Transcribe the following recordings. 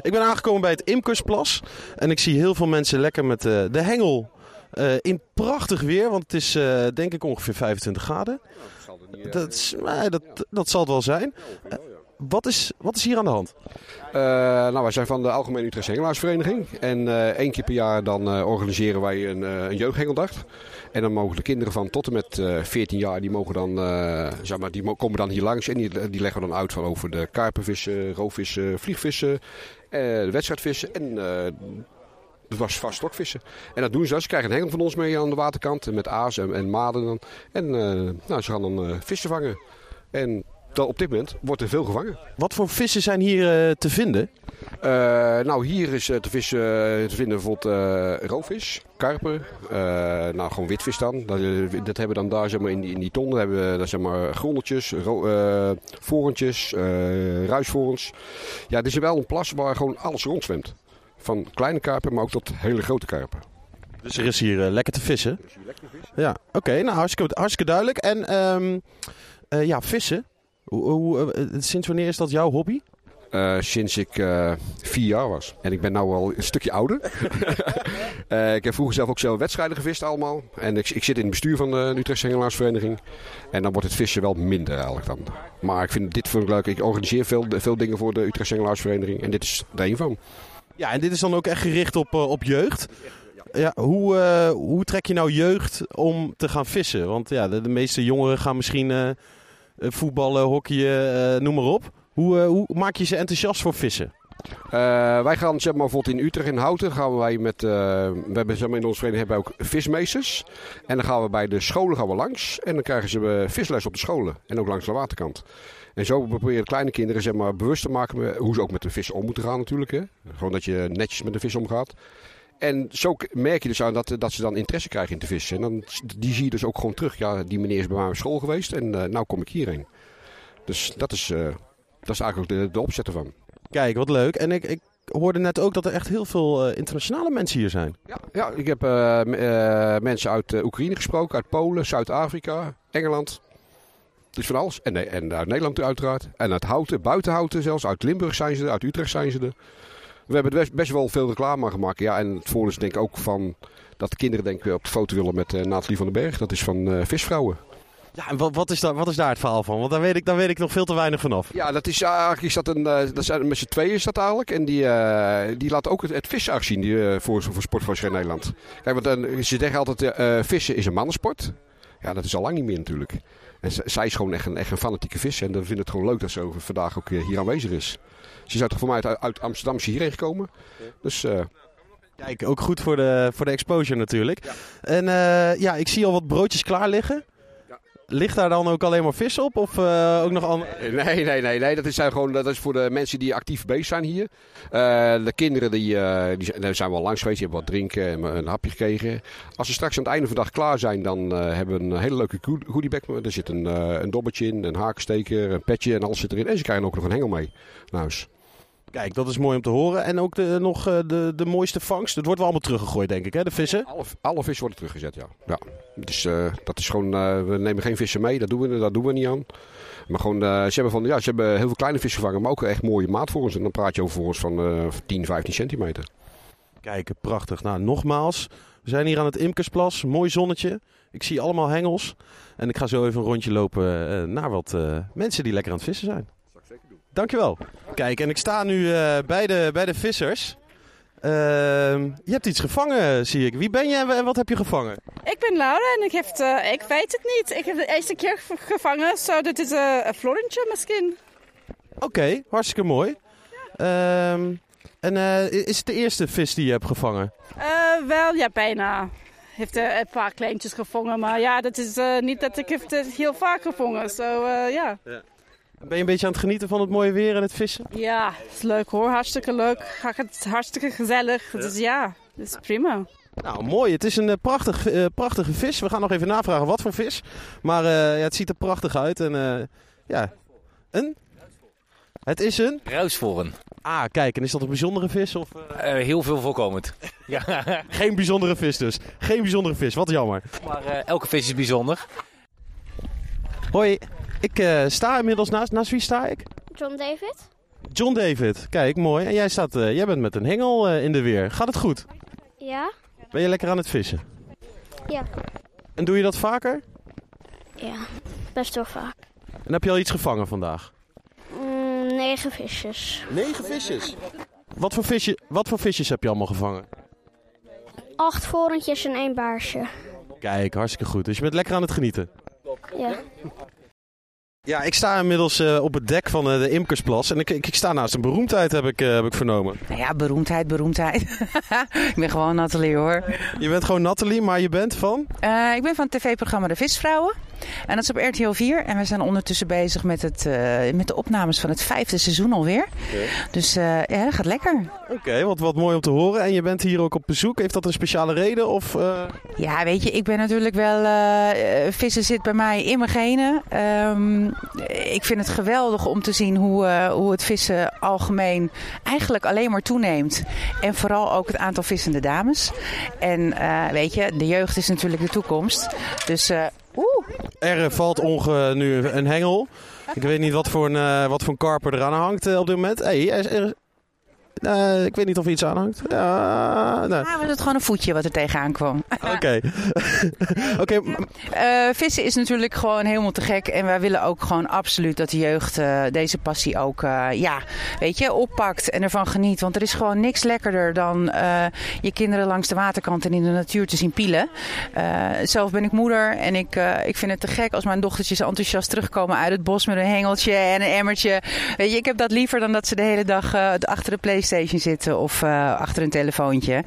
Ik ben aangekomen bij het Imkersplas. En ik zie heel veel mensen lekker met uh, de hengel uh, in prachtig weer. Want het is uh, denk ik ongeveer 25 graden. Dat, dat, dat zal het wel zijn. Wat is, wat is hier aan de hand? Nou, wij zijn van de Algemene Utrechtse Hengelaarsvereniging. En één keer per jaar dan organiseren wij een, een jeugdhengeldag. En dan mogen de kinderen van tot en met 14 jaar, die, mogen dan, zeg maar, die komen dan hier langs. En die, die leggen dan uit van over de karpenvissen, roofvissen, vliegvissen, de wedstrijdvissen en dat was vast stokvissen. En dat doen ze. Ze krijgen een hengel van ons mee aan de waterkant. Met aas en, en maden. En nou, ze gaan dan vissen vangen. En op dit moment wordt er veel gevangen. Wat voor vissen zijn hier uh, te vinden? Uh, nou, hier is uh, te, vissen, te vinden bijvoorbeeld roofvis, karpen, nou gewoon witvis dan. Dat, dat, hebben we dan daar zeg maar, in, die, in die ton. Dan hebben we dat, zeg maar, grondeltjes, vorentjes, ruisvorens. Ja, dit is wel een plas waar gewoon alles rondzwemt. Van kleine karpen, maar ook tot hele grote karpen. Dus er is hier lekker te vissen? Er is hier lekker te vissen. Ja, oké. Okay, nou, hartstikke, hartstikke duidelijk. En um, ja, vissen. Hoe, hoe, uh, sinds wanneer is dat jouw hobby? Uh, sinds ik uh, vier jaar was. En ik ben nu al een stukje ouder. uh, ik heb vroeger zelf ook zelf wedstrijden gevist allemaal. En ik, ik zit in het bestuur van de Utrechtse Hengelaarsvereniging. En dan wordt het vissen wel minder eigenlijk dan. Maar ik vind dit vind ik leuk. Ik organiseer veel, veel dingen voor de Utrechtse Hengelaarsvereniging. En dit is er een van. Ja, en dit is dan ook echt gericht op, op jeugd. Ja, hoe, hoe trek je nou jeugd om te gaan vissen? Want ja, de, de meeste jongeren gaan misschien voetballen, hockeyen, uh, noem maar op. Hoe, hoe maak je ze enthousiast voor vissen? wij gaan zeg maar, bijvoorbeeld in Utrecht in Houten gaan wij met, we hebben zeg in onze vereniging hebben we ook vismeesters. En dan gaan we bij de scholen gaan we langs en dan krijgen ze visles op de scholen en ook langs de waterkant. En zo proberen kleine kinderen zeg maar, bewust te maken hoe ze ook met de vis om moeten gaan natuurlijk. Hè. Gewoon dat je netjes met de vis omgaat. En zo merk je dus aan dat, dat ze dan interesse krijgen in te vissen. En dan, die zie je dus ook gewoon terug. Ja, die meneer is bij mij op school geweest en uh, nou kom ik hierheen. Dus dat is, uh, dat is eigenlijk de, de opzet ervan. Kijk, wat leuk. En ik, ik hoorde net ook dat er echt heel veel uh, internationale mensen hier zijn. Ja, ja ik heb mensen uit Oekraïne gesproken, uit Polen, Zuid-Afrika, Engeland. Dus van alles. En, en uit Nederland uiteraard. En uit Houten, buiten Houten zelfs. Uit Limburg zijn ze er, uit Utrecht zijn ze er. We hebben best, best wel veel reclame gemaakt. Ja, en het voordeel is denk ik ook van dat de kinderen denk ik op de foto willen met uh, Nathalie van den Berg. Dat is van uh, Visvrouwen. Ja, en wat, wat, is daar, wat is daar het verhaal van? Want daar weet ik, daar weet ik nog veel te weinig vanaf. Ja, dat is eigenlijk is dat een, uh, dat zijn, met z'n tweeën is dat eigenlijk. En die, uh, die laat ook het, het zien die, uh, voor, voor Nederland. Kijk, want ze zeggen altijd, vissen is een mannensport. Ja, dat is al lang niet meer natuurlijk. En zij is gewoon echt een, echt een fanatieke visser. En dan vindt het gewoon leuk dat ze vandaag ook hier aanwezig is. Ze is toch voor mij uit, uit Amsterdam hierheen gekomen. Dus... Uh... Kijk, ook goed voor de, voor de exposure natuurlijk. Ja. En uh, ja, ik zie al wat broodjes klaar liggen. Ligt daar dan ook alleen maar vis op? Of uh, ook nog andere? Nee, nee, nee, nee. Dat is, gewoon, dat is voor de mensen die actief bezig zijn hier. Uh, de kinderen die, die zijn wel langs geweest. Die hebben wat drinken en een hapje gekregen. Als ze straks aan het einde van de dag klaar zijn, dan hebben we een hele leuke goodiebag. Er zit een, een dobbertje in, een hakensteker, een petje en alles zit erin. En ze krijgen ook nog een hengel mee naar huis. Kijk, dat is mooi om te horen. En ook de, nog de, de mooiste vangst. Het wordt wel allemaal teruggegooid, denk ik, hè, de vissen? Alle, alle vissen worden teruggezet, ja. ja. Dus uh, dat is gewoon, uh, we nemen geen vissen mee, dat doen we, dat doen we niet aan. Maar gewoon, uh, ze, hebben van, ja, ze hebben heel veel kleine vissen gevangen, maar ook echt mooie maat voor ons. En dan praat je over voor ons van 10, 15 centimeter. Kijk, prachtig. Nou, nogmaals, we zijn hier aan het Imkersplas. Mooi zonnetje. Ik zie allemaal hengels. En ik ga zo even een rondje lopen naar wat mensen die lekker aan het vissen zijn. Dankjewel. Kijk, en ik sta nu uh, bij, de, bij de vissers. Uh, je hebt iets gevangen, zie ik. Wie ben je en wat heb je gevangen? Ik ben Laura en ik, heb, uh, ik weet het niet. Ik heb de eerste keer gevangen, zo dit is een florentje misschien. Oké, okay, hartstikke mooi. Ja. Um, en is het de eerste vis die je hebt gevangen? wel, ja, bijna. Heeft een paar kleintjes gevangen, maar ja, dat is niet dat ik het heel vaak gevangen. Zo, so, ja. ja. Ben je een beetje aan het genieten van het mooie weer en het vissen? Ja, het is leuk hoor. Hartstikke leuk. Het is hartstikke gezellig. Ja. Dus ja, dat is prima. Nou, mooi. Het is een uh, prachtig, uh, prachtige vis. We gaan nog even navragen wat voor vis. Maar uh, ja, het ziet er prachtig uit. En ja, een? Het is een? Ruisvoren. Ah, kijk. En is dat een bijzondere vis? Of, heel veel voorkomend. ja. Geen bijzondere vis dus. Geen bijzondere vis. Wat jammer. Maar elke vis is bijzonder. Hoi. Ik uh, sta inmiddels naast. Naast wie sta ik? John David. John David, kijk, mooi. En jij, staat, eh, jij bent met een hengel eh, in de weer. Gaat het goed? Ja? Ben je lekker aan het vissen? Ja. En doe je dat vaker? Ja, best wel vaak. En heb je al iets gevangen vandaag? Mm, negen visjes. Negen visjes. Wat voor, visje, wat voor visjes heb je allemaal gevangen? Acht vorentjes en één baarsje. Kijk, hartstikke goed. Dus je bent lekker aan het genieten. Ja. Ja, ik sta inmiddels eh, op het dek van eh, de Imkersplas. En ik, ik, ik sta naast een beroemdheid, heb ik, eh, heb ik vernomen. Nou ja, beroemdheid, beroemdheid. ik ben gewoon Nathalie hoor. Je bent gewoon Nathalie, maar je bent van? Ik ben van het tv-programma De Visvrouwen. En dat is op RTL 4. En we zijn ondertussen bezig met, het, eh, met de opnames van het vijfde seizoen alweer. Dus eh, ja, dat gaat lekker. Oké, wat, wat mooi om te horen. En je bent hier ook op bezoek. Heeft dat een speciale reden? Of, eh, Ja, weet je, ik ben natuurlijk wel. vissen zit bij mij in mijn genen. Ehm, ik vind het geweldig om te zien hoe, hoe het vissen algemeen eigenlijk alleen maar toeneemt. En vooral ook het aantal vissende dames. En weet je, de jeugd is natuurlijk de toekomst. Dus. Er valt onge nu een hengel. Ik weet niet wat voor een, eh, wat voor een karper eraan hangt eh, op dit moment. Hey, eh, ik weet niet of iets aan hangt. Ja, nee. nou was het gewoon een voetje wat er tegenaan kwam. Oké. Oké, Eh, vissen is natuurlijk gewoon helemaal te gek. En wij willen ook gewoon absoluut dat de jeugd eh, deze passie ook, ja, weet je, oppakt en ervan geniet. Want er is gewoon niks lekkerder dan je kinderen langs de waterkant en in de natuur te zien pielen. Zelf ben ik moeder en ik, ik vind het te gek als mijn dochtertjes enthousiast terugkomen uit het bos met een hengeltje en een emmertje. Weet je, ik heb dat liever dan dat ze de hele dag achter de Playstation zitten of eh, achter een telefoontje.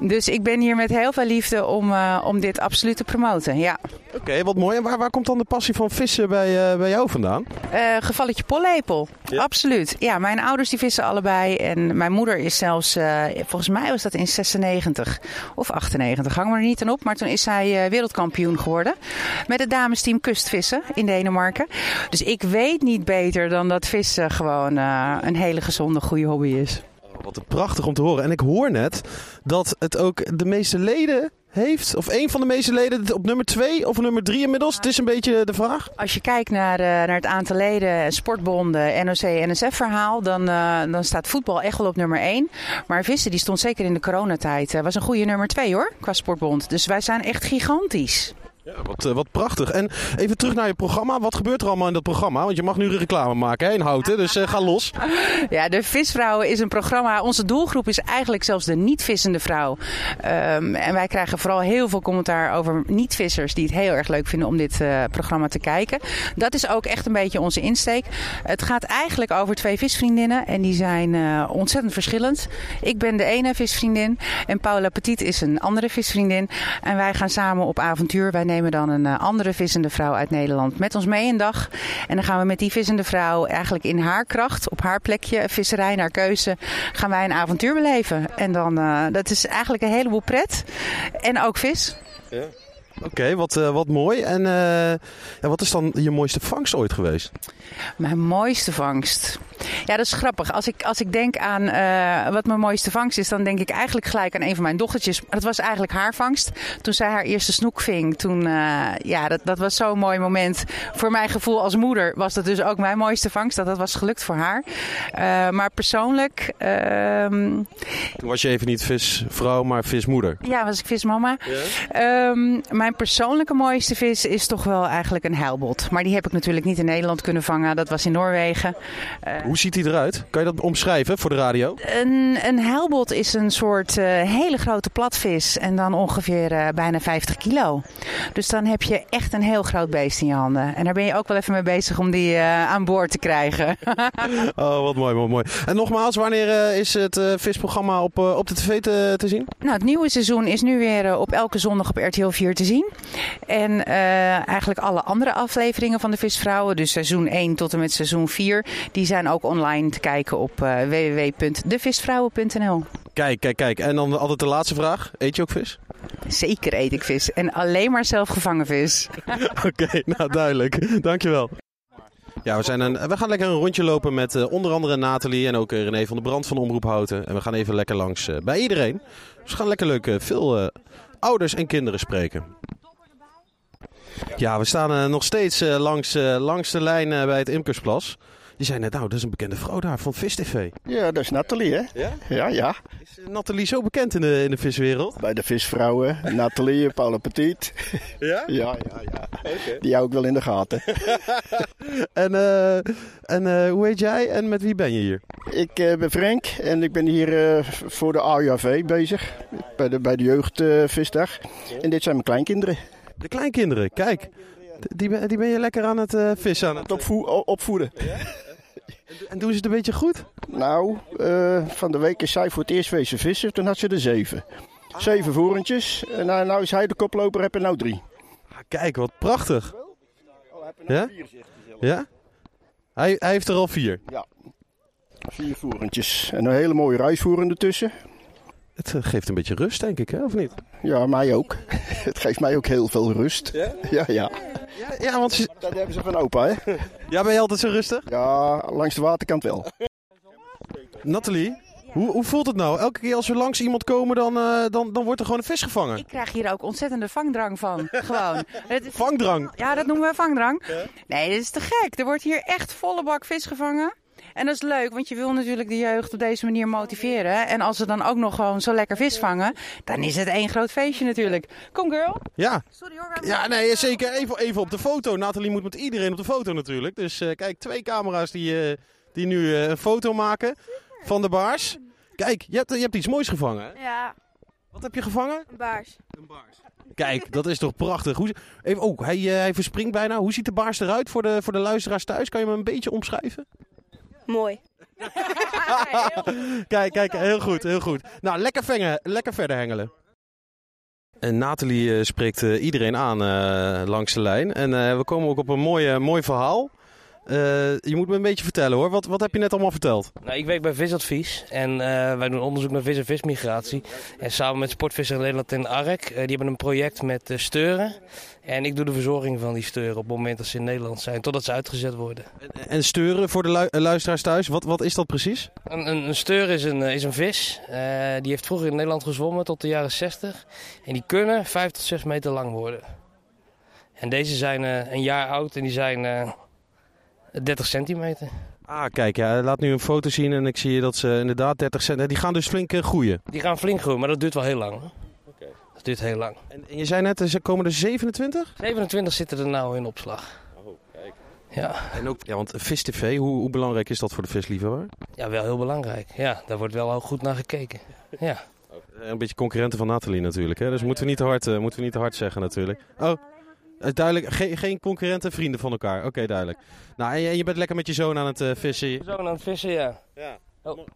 Dus ik ben hier met heel veel liefde om, eh, om dit absoluut te promoten. Ja. Oké, wat mooi. En waar, waar komt dan de passie van vissen bij, eh, bij jou vandaan? Eh, gevalletje pollepel. Ja? Absoluut. Ja, mijn ouders die vissen allebei. En mijn moeder is zelfs, eh, volgens mij was dat in 96 of 98. Hang me er niet aan op. Maar toen is zij eh, wereldkampioen geworden. Met het damesteam kustvissen in Denemarken. Dus ik weet niet beter dan dat vissen gewoon eh, een hele gezonde, goede hobby is. Oh, Wat prachtig om te horen. En ik hoor net dat het ook de meeste leden heeft. Of een van de meeste leden op nummer 2 of nummer 3 inmiddels. Het is een beetje de vraag. Als je kijkt naar, eh, naar het aantal leden, sportbonden, NOC, NSF-verhaal, dan, eh, dan staat voetbal echt wel op nummer 1. Maar vissen, die stond zeker in de coronatijd, eh, was een goede nummer 2 hoor, qua sportbond. Dus wij zijn echt gigantisch. Ja, wat, eh, wat prachtig. En even terug naar je programma. Wat gebeurt er allemaal in dat programma? Want je mag nu reclame maken hè, in Houten. Dus eh, ga los. Ja, de Visvrouwen is een programma. Onze doelgroep is eigenlijk zelfs de niet-vissende vrouw. Ehm, en wij krijgen vooral heel veel commentaar over niet-vissers die het heel erg leuk vinden om dit eh, programma te kijken. Dat is ook echt een beetje onze insteek. Het gaat eigenlijk over twee visvriendinnen en die zijn ontzettend verschillend. Ik ben de ene visvriendin en Paula Petit is een andere visvriendin. En wij gaan samen op avontuur. Wij nemen dan een eh, andere vissende vrouw uit Nederland met ons mee een dag. En dan gaan we met die vissende vrouw eigenlijk in haar kracht, op haar plekje, visserij naar keuze, gaan wij een avontuur beleven. En dan, eh, dat is eigenlijk een heleboel pret. En ook vis. Oké, wat, eh, wat mooi. En ja, wat is dan je mooiste vangst ooit geweest? Mijn mooiste vangst. Ja, dat is grappig. Als ik, als ik denk aan eh, wat mijn mooiste vangst is, dan denk ik eigenlijk gelijk aan een van mijn dochtertjes. Maar dat was eigenlijk haar vangst. Toen zij haar eerste snoek ving, toen, eh, ja, dat, dat was zo'n mooi moment. Voor mijn gevoel als moeder was dat dus ook mijn mooiste vangst. Dat dat was gelukt voor haar. Eh, maar persoonlijk, ehm, Toen was je even niet visvrouw, maar vismoeder. ja, was ik vismama. Ehm, mijn persoonlijke mooiste vis is toch wel eigenlijk een heilbot. Maar die heb ik natuurlijk niet in Nederland kunnen vangen. Dat was in Noorwegen. Eh, Hoe ziet hij eruit? Kan je dat omschrijven voor de radio? Een, een heilbot is een soort eh, hele grote platvis en dan ongeveer eh, bijna 50 kilo. Dus dan heb je echt een heel groot beest in je handen. En daar ben je ook wel even mee bezig om die aan boord te krijgen. Oh, wat mooi, wat mooi. En nogmaals, wanneer is het visprogramma op, op de tv te, te zien? nou, het nieuwe seizoen is nu weer op elke zondag op RTL 4 te zien. En eigenlijk alle andere afleveringen van de Visvrouwen, dus seizoen 1 tot en met seizoen 4, die zijn ook online te kijken op eh, www.devisvrouwen.nl. Kijk, kijk, kijk. En dan altijd de laatste vraag. Eet je ook vis? Zeker eet ik vis en alleen maar zelf gevangen vis. Oké, nou duidelijk. Dankjewel. Ja, we, zijn een, we gaan lekker een rondje lopen met eh, onder andere Nathalie en ook eh, René van der Brand van Omroep Houten. En we gaan even lekker langs bij iedereen. Dus we gaan lekker leuk veel ouders en kinderen spreken. Ja, we staan eh, nog steeds eh, langs, eh, langs de lijn bij het Imkersplas. Je zei net, nou, dat is een bekende vrouw daar van Vis TV. Ja, dat is Nathalie, hè? Ja? Ja, ja. Is Nathalie zo bekend in de, in de viswereld? Bij de visvrouwen. Nathalie, Paula Petit. Ja? Ja, ja, ja. Die hou ik wel in de gaten. En, en hoe heet jij en met wie ben je hier? Ik ben Frank en ik ben hier voor de AUAV bezig. Bij de, bij de jeugdvisdag. en dit zijn mijn kleinkinderen. De kleinkinderen, kijk. Die, ben- die ben je lekker aan het eh, vissen aan het... Opvoe- opvoeden. En doen ze het een beetje goed? Nou, eh, van de week is zij voor het eerst wezen vissen. Toen had ze er zeven. Zeven voerentjes. En nou, nou is hij de koploper, heb er nou drie. Ah, kijk, wat prachtig. Ja? Ja? Hij, hij heeft er al vier. Vier voerentjes. En een hele mooie ruisvoer ertussen. Het eh, geeft een beetje rust, denk ik, hè? of niet? Ja, mij ook. Het geeft mij ook heel veel rust. Ja? Ja, ja. Ja, ja want ze... Dat hebben ze van opa, hè? Ja, ben je altijd zo rustig? Ja, langs de waterkant wel. Nathalie, hoe, hoe voelt het nou? Elke keer als we langs iemand komen, dan, eh, dan, dan wordt er gewoon een vis gevangen. Ik krijg hier ook ontzettende vangdrang van. Gewoon. Het is- Vangdrang. Ja, dat noemen we vangdrang. Nee, dat is te gek. Er wordt hier echt volle bak vis gevangen. En dat is leuk, want je wil natuurlijk de jeugd op deze manier motiveren. En als ze dan ook nog gewoon zo lekker vis vangen, dan is het één groot feestje natuurlijk. Kom girl. Ja. Sorry hoor. Ja, nee, zeker. Even, even op de foto. Nathalie moet met iedereen op de foto natuurlijk. Dus eh, kijk, twee camera's die, eh, die nu eh, een foto maken van de baars. Kijk, je hebt, je hebt iets moois gevangen. Hè? Ja, Wat heb je gevangen? een baars. Kijk, dat is toch prachtig. Hoe, even, oh, hij, hij verspringt bijna. Hoe ziet de baars eruit voor de, voor de luisteraars thuis? Kan je hem een beetje omschrijven? Mooi. Kijk, kijk, heel goed, heel goed. Nou, lekker, vengen, lekker verder hengelen. En Nathalie eh, spreekt eh, iedereen aan eh, langs de lijn. En eh, we komen ook op een mooi, eh, mooi verhaal. Eh, je moet me een beetje vertellen hoor. Wat, wat heb je net allemaal verteld? Nou, ik werk bij Visadvies en eh, wij doen onderzoek naar vis- en vismigratie. En samen met Sportvisser Nederland en ARK, eh, die hebben een project met steuren. En ik doe de verzorging van die steuren op het moment dat ze in Nederland zijn, totdat ze uitgezet worden. En steuren voor de lu- luisteraars thuis, wat, wat is dat precies? Een, een, een steur is een, is een vis. Die heeft vroeger in Nederland gezwommen tot de jaren 60. En die kunnen 5 tot 6 meter lang worden. En deze zijn een jaar oud en die zijn 30 centimeter. Ah, kijk, ja, laat nu een foto zien en ik zie dat ze inderdaad 30 cent... Die gaan dus flink eh, groeien. Die gaan flink groeien, maar dat duurt wel heel lang. hoor. Dat duurt heel lang. En, en je zei net, er komen er 27? 27 zitten er nou in opslag. Ja. En ook, ja, want Vis TV, hoe, hoe belangrijk is dat voor de visliefhebber? ja, wel heel belangrijk. Ja, daar wordt wel goed naar gekeken. Ja. Eh, Een beetje concurrenten van Nathalie natuurlijk, hè? dus moeten we niet te hard, eh, moeten we niet te hard zeggen natuurlijk. Oh, eh, duidelijk, geen, geen concurrenten, vrienden van elkaar. Oké, duidelijk. Nou, en je, je bent lekker met je zoon aan het eh, vissen. Zo aan het vissen, ja. Ja. Oh.